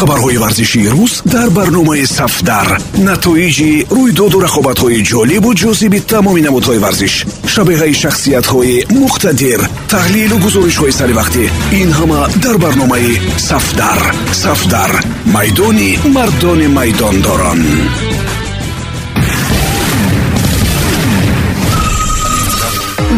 хабарҳои варзишии рӯз дар барномаи сафдар. Натоиҷи рӯйдоду рақобатҳои ҷолибу ҷозиби тамоми намудҳои варзиш шабеҳаи шахсиятҳои муқтадир таҳлилу гузоришҳои саривақтӣ ин ҳама дар барномаи сафдар. Сафдар майдони мардони майдондорон.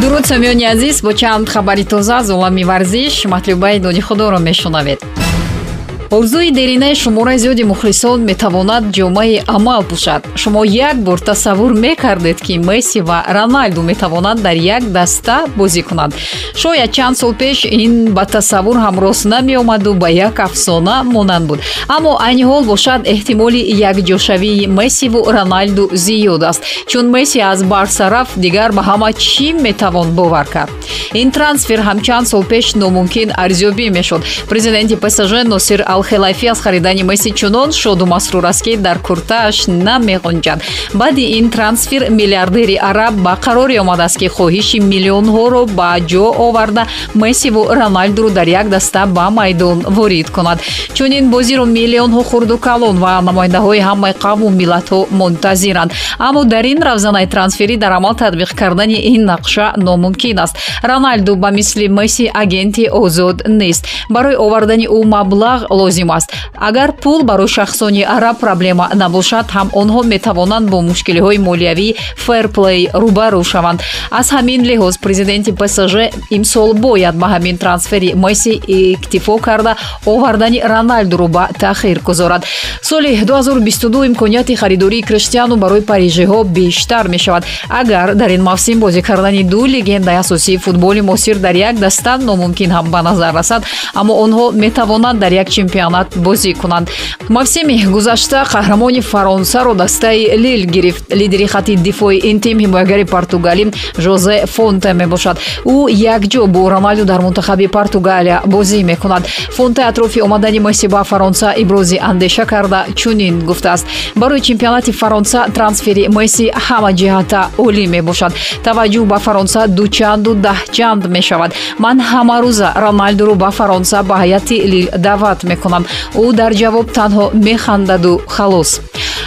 Дуруд самиёни азиз бо чанд хабари тоза аз олами варзиш матлубаи дони худоро мешунавед орзуи деринаи шумораи зиёди мухлисон метавонад ҷомаи амал пӯшад. Шумо як бор тасаввур мекардед ки месси ва роналду метавонанд дар як даста бозӣ кунанд. Шояд чанд сол пеш ин ба тасаввур ҳам рост намеомаду ба як афсона монанд буд. Аммо айни ҳол бошад эҳтимоли якҷошавии мессиву роналду зиёд аст чун месси аз барса рафт дигар ба ҳама чӣ метавон бовар кард? Ин трансфер ҳам чанд сол пеш номумкин арзёбӣ мешуд. Президенти псж носир алхелайфӣ аз харидани месси чунон шоду масрур аст ки дар куртааш намеғунҷад баъди ин трансфер миллиардери араб ба қароре омадааст ки хоҳиши миллионҳоро ба ҷо оварда. Мессиву роналдуро дар як даста ба майдон ворид кунад. Чунин бозиро миллионҳо хурду калон ва намояндаҳои ҳамаи қавму миллатҳо мунтазиранд. Аммо дар ин равзанаи трансферӣ дар амал татбиқ кардани ин нақша номумкин аст. Роналду ба мисли месси агенти озод нест. Барои овардани ӯ маблағ лозим аст. Агар пул барои шахсони араб проблема набошад ҳам онҳо метавонанд бо мушкилиҳои молиявии ферплей рӯбарӯ шаванд. Аз ҳамин лиҳоз президенти псж имсол бояд ба ҳамин трансфери месси иктифо карда овардани роналдуро ба таъхир гузорад. Соли 2022 имконияти харидории криштиану барои парижиҳо бештар мешавад. Агар дар ин мавсим бозӣ кардани ду легендаи асосии футболи муосир дар як даста номумкин ҳам ба назар расад. Аммо онҳо метавонанд дар як чемпион чемпионат бозӣ кунанд. Мавсими гузашта қаҳрамони фаронсаро дастаи лил гирифт. Лидери хати дифои ин тим ҳимоягари португалӣ жозе фонте мебошад. Ӯ якҷо бо роналду дар мунтахаби португалия бозӣ мекунад. Фонте атрофи омадани месси ба фаронса ибрози андеша карда чунин гуфтааст. Барои чемпионати фаронса трансфери месси ҳама ҷиҳата олӣ мебошад. Таваҷҷӯҳ ба фаронса дучанду даҳчанд мешавад. Ман ҳамарӯза роналдуро ба фаронса ба ҳайати лил даъват мекунам мекунам. Ӯ дар ҷавоб танҳо механдаду халос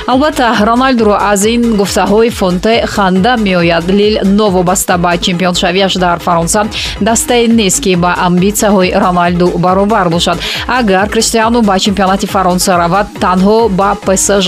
албатта роналдуро аз ин гуфтаҳои фонте ханда меояд. Лил новобаста ба чемпионшавиаш дар фаронса дастае нест ки ба амбитсияҳои роналду баробар бошад. Агар криштиану ба чемпионати фаронса равад танҳо ба псж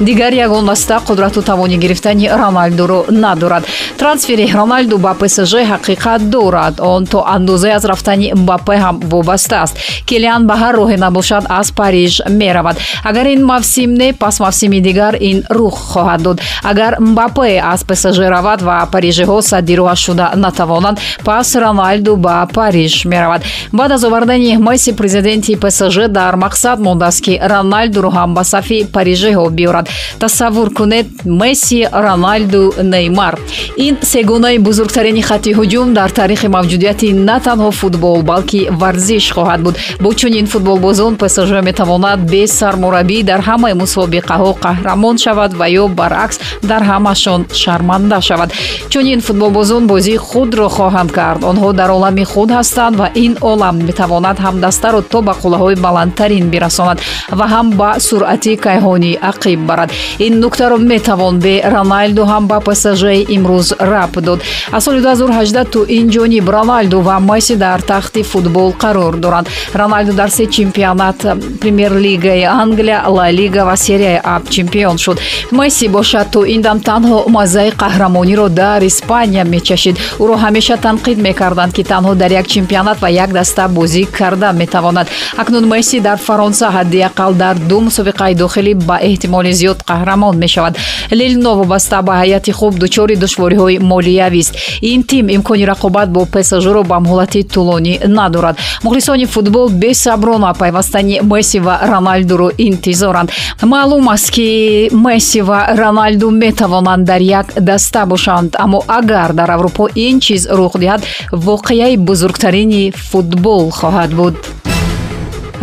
дигар ягон даста қудрату тавони гирифтани роналдуро надорад. Трансфери роналду ба псж ҳақиқат дорад. Он то андозае аз рафтани мбаппе ҳам вобаста аст. Килиан ба ҳар роҳе набошад бошад аз париж меравад. Агар ин мавсим не пас мавсими дигар ин рух хоҳад дод агар мбапе аз псж равад ва парижиҳо садди роҳаш шуда натавонанд пас роналду ба париж меравад. Баъд аз овардани месси президенти псж дар мақсад мондааст ки роналдуро ҳам ба сафи парижиҳо биёрад. Тасаввур кунед месси роналду неймар. Ин сегонаи бузургтарини хатти ҳуҷум дар таърихи мавҷудияти на танҳо футбол балки варзиш хоҳад буд. Бо чунин футболбозон псж метавонад бе сармураббӣ дар ҳамаи мусобиқаҳо қаҳрамон шавад ва ё баръакс дар ҳамашон шарманда шавад. Чунин футболбозон бозии худро хоҳанд кард. Онҳо дар олами худ ҳастанд ва ин олам метавонад ҳам дастаро то ба қуллаҳои баландтарин бирасонад ва ҳам ба суръати кайҳонӣ ақиб барад. Ин нуктаро метавон бе роналду ҳам ба псжи имрӯз раб дод. Аз соли 2018 ту ин ҷониб роналду ва месси дар тахти футбол қарор доранд. Роналду дар се чемпионат премер лигаи англия ла лига ва серияи а чемпион шуд. Месси бошад то ин дам танҳо маззаи қаҳрамониро дар испания мечашид. Ӯро ҳамеша танқид мекарданд ки танҳо дар як чемпионат ва як даста бозӣ карда метавонад. Акнун месси дар фаронса ҳадди ақал дар ду мусобиқаи дохилӣ ба эҳтимоли зиёд қаҳрамон мешавад. Лил новобаста ба ҳайати хуб дучори душвориҳои молиявист ин тим имкони рақобат бо псжро ба муҳлати тӯлонӣ надорад. Мухлисони футбол бесаброна пайвастани месси ва роналдуро интизоранд. Маълум аст ки месси ва роналду метавонанд дар як даста бошанд. Аммо агар дар аврупо ин чиз рух диҳад воқеаи бузургтарини футбол хоҳад буд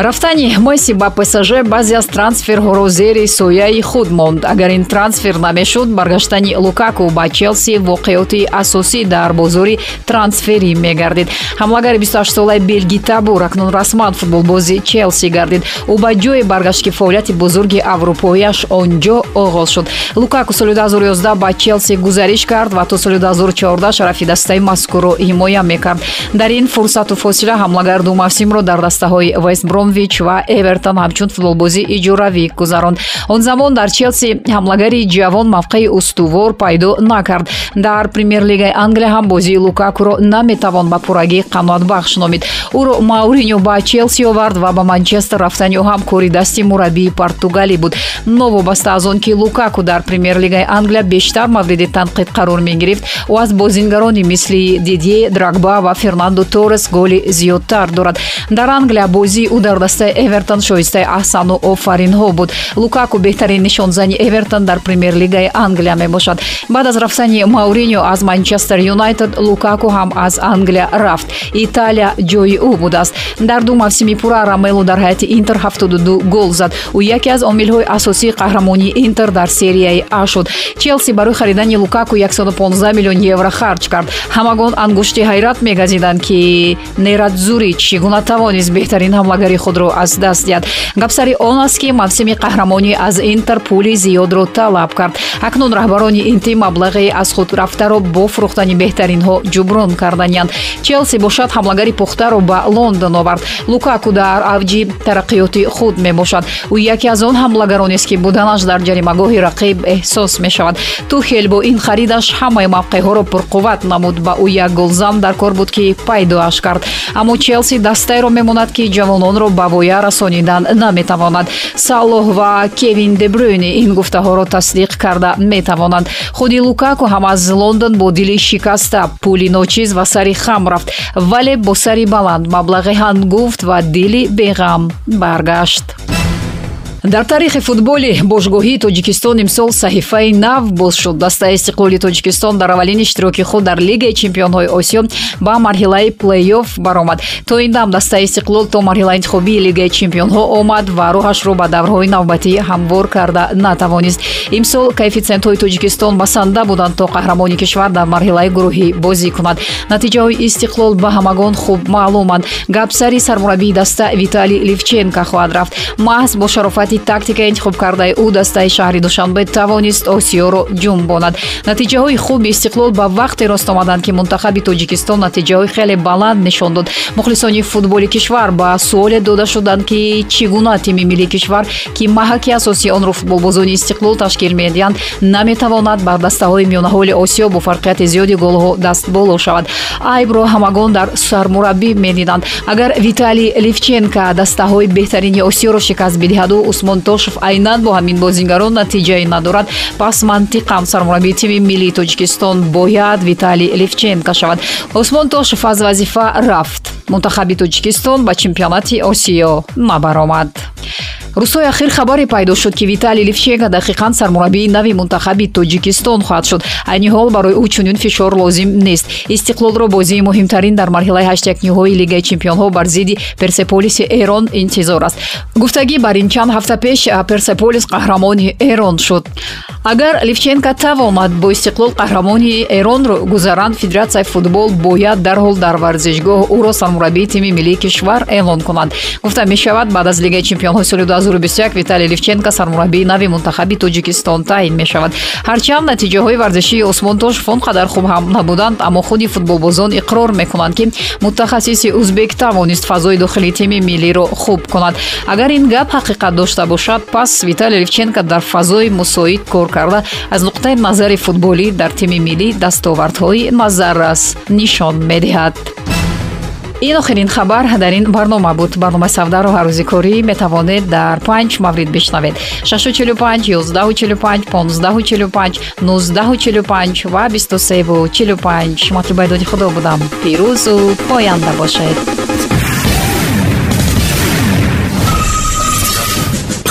рафтани месси ба псж баъзе аз трансферҳоро зери сояи худ монд. Агар ин трансфер намешуд баргаштани лукаку ба челси воқеоти асосӣ дар бозори трансферӣ мегардид. Ҳамлагари 28солаи белги табур акнун расман футболбози челси гардид. Ӯ ба ҷое баргашт ки фаъолияти бузурги аврупоияш он ҷо оғоз шуд. Лукаку соли 2011 ба челси гузариш кард ва то соли 2014 шарафи дастаи мазкурро ҳимоя мекард. Дар ин фурсату фосила ҳамлагар ду мавсимро дар дастаҳои вестбром бромвич ва эвертон ҳамчун футболбозӣ иҷоравӣ гузаронд. Он замон дар челси ҳамлагари ҷавон мавқеи устувор пайдо накард. Дар премер-лигаи англия ҳам бозии лукакуро наметавон ба пуррагӣ қаноатбахш номид. Ӯро мауриньо ба челси овард ва ба манчестер рафтани ӯ ҳам кори дасти мураббии португалӣ буд. Новобаста аз он ки лукаку дар премер-лигаи англия бештар мавриди танқид қарор мегирифт ӯ аз бозингарони мисли дидье драгба ва фернандо торрес голи зиёдтар дорад. Дар англия бозии ӯ дар дастаи эвертон шоистаи аҳсану офаринҳо буд. Лукаку беҳтарин нишонзани эвертон дар премер-лигаи англия мебошад. Баъд аз рафтани мауриньо аз манчестер юнайтед лукаку ҳам аз англия рафт. Италия ҷои ӯ будааст. Дар ду мавсими пурра рамело дар ҳайати интер 72 гол зад. Ӯ яке аз омилҳои асосии қаҳрамонии интер дар серияи а шуд. Челси барои харидани лукаку 115 миллион евро харҷ кард. Ҳамагон ангушти ҳайрат мегазиданд ки нерадзури чӣ гуна тавонист беҳтарин ҳамлагари худро аз даст диҳад. Гапсари он аст ки мавсими қаҳрамонӣ аз интер пули зиёдро талаб кард. Акнун раҳбарони инти маблағи аз худ рафтаро бо фурӯхтани беҳтаринҳо ҷуброн карданиянд. Челси бошад ҳамлагари пухтаро ба лондон овард. Лукаку дар авҷи тараққиёти худ мебошад. Ӯ яке аз он ҳамлагаронест ки буданаш дар ҷаримагоҳи рақиб эҳсос мешавад. Тухел бо ин харидаш ҳамаи мавқеъҳоро пурқувват намуд ба ӯ як голзам дар кор буд ки пайдоаш кард. Аммо челси дастаеро мемонад ки ҷавононро ба воя расонидан наметавонад. Салоҳ ва кевин дебрюйни ин гуфтаҳоро тасдиқ карда метавонанд худи лукаку ҳам аз лондон бо дили шикаста пули ночиз ва сари хам рафт вале бо сари баланд. Маблағи ҳангуфт ва дили беғам баргашт дар таърихи футболи бошгоҳии тоҷикистон имсол саҳифаи нав боз шуд дастаи истиқлоли тоҷикистон дар аввалин иштироки худ дар лигаи чемпионҳои осиё ба марҳилаи плейоф баромад. То ин дам дастаи истиқлол то марҳилаи интихобии лигаи чемпионҳо омад ва роҳашро ба даврҳои навбатӣ ҳамвор карда натавонист. Имсол коэффитсиентҳои тоҷикистон басанда буданд то қаҳрамони кишвар дар марҳилаи гурӯҳӣ бозӣ кунад. Натиҷаҳои истиқлол ба ҳамагон хуб маълуманд. Гап сари сармураббии даста виталий ливченко хоҳад рафт. Маҳз бо шарофати ҳолати тактика интихоб кардаи ӯ дастаи шаҳри душанбе тавонист осиёро ҷумбонад натиҷаҳои хуби истиқлол ба вақте рост омаданд ки мунтахаби тоҷикистон натиҷаҳои хеле баланд нишон дод. Мухлисони футболи кишвар ба суоле дода шуданд ки чӣ гуна тими миллии кишвар ки маҳаки асосии онро футболбозони истиқлол ташкил медиҳанд наметавонад бар дастаҳои миёнаҳоли осиё бо фарқияти зиёди голҳо дастболо шавад. Айбро ҳамагон дар сармураббӣ медиданд. Агар виталий ливченко дастаҳои беҳтарини осиёро шикаст бидиҳаду усмон тошев айнан бо ҳамин бозингарон натиҷае надорад пас мантиқан сармураббии тими миллии тоҷикистон бояд виталий левченко шавад. Усмон тошев аз вазифа рафт мунтахаби тоҷикистон ба чемпионати осиё набаромад рӯзҳои ахир хабаре пайдо шуд ки виталий ливченко дақиқан сармураббии нави мунтахаби тоҷикистон хоҳад шуд. Айни ҳол барои ӯ чунин фишор лозим нест. Истиқлолро бозии муҳимтарин дар марҳилаи ҳаштякниҳои лигаи чемпионҳо бар зидди персеполиси эрон интизор аст. Гуфтагӣ бар ин чанд ҳафта пеш персеполис қаҳрамони эрон шуд. Агар ливченко тавонад бо истиқлол қаҳрамони эронро гузаранд федератсияи футбол бояд дарҳол дар варзишгоҳ ӯро сармураббии тими миллии кишвар эълон кунанд гуфта мешавад баъд аз лигаи чемпионҳои соли 2021 виталий ливченко сармураббии нави мунтахаби тоҷикистон таъин мешавад. Ҳарчанд натиҷаҳои варзишии осмонтошев он қадар хуб ҳам набуданд аммо худи футболбозон иқрор мекунанд ки мутахассиси узбек тавонист фазои дохили тими миллиро хуб кунад. Агар ин гап ҳақиқат дошта бошад пас виталий ливченко дар фазои мусоид кор карда аз нуқтаи назари футболӣ дар тими миллӣ дастовардҳои назаррас нишон медиҳад ин охирин хабар дар ин барнома буд. Барномаи савдаро ҳаррӯзи корӣ метавонед дар панҷ маврид бишнавед. 645 145 1545 1945 ва 2345 матлубайдоди худо будам. Пирӯзу поянда бошед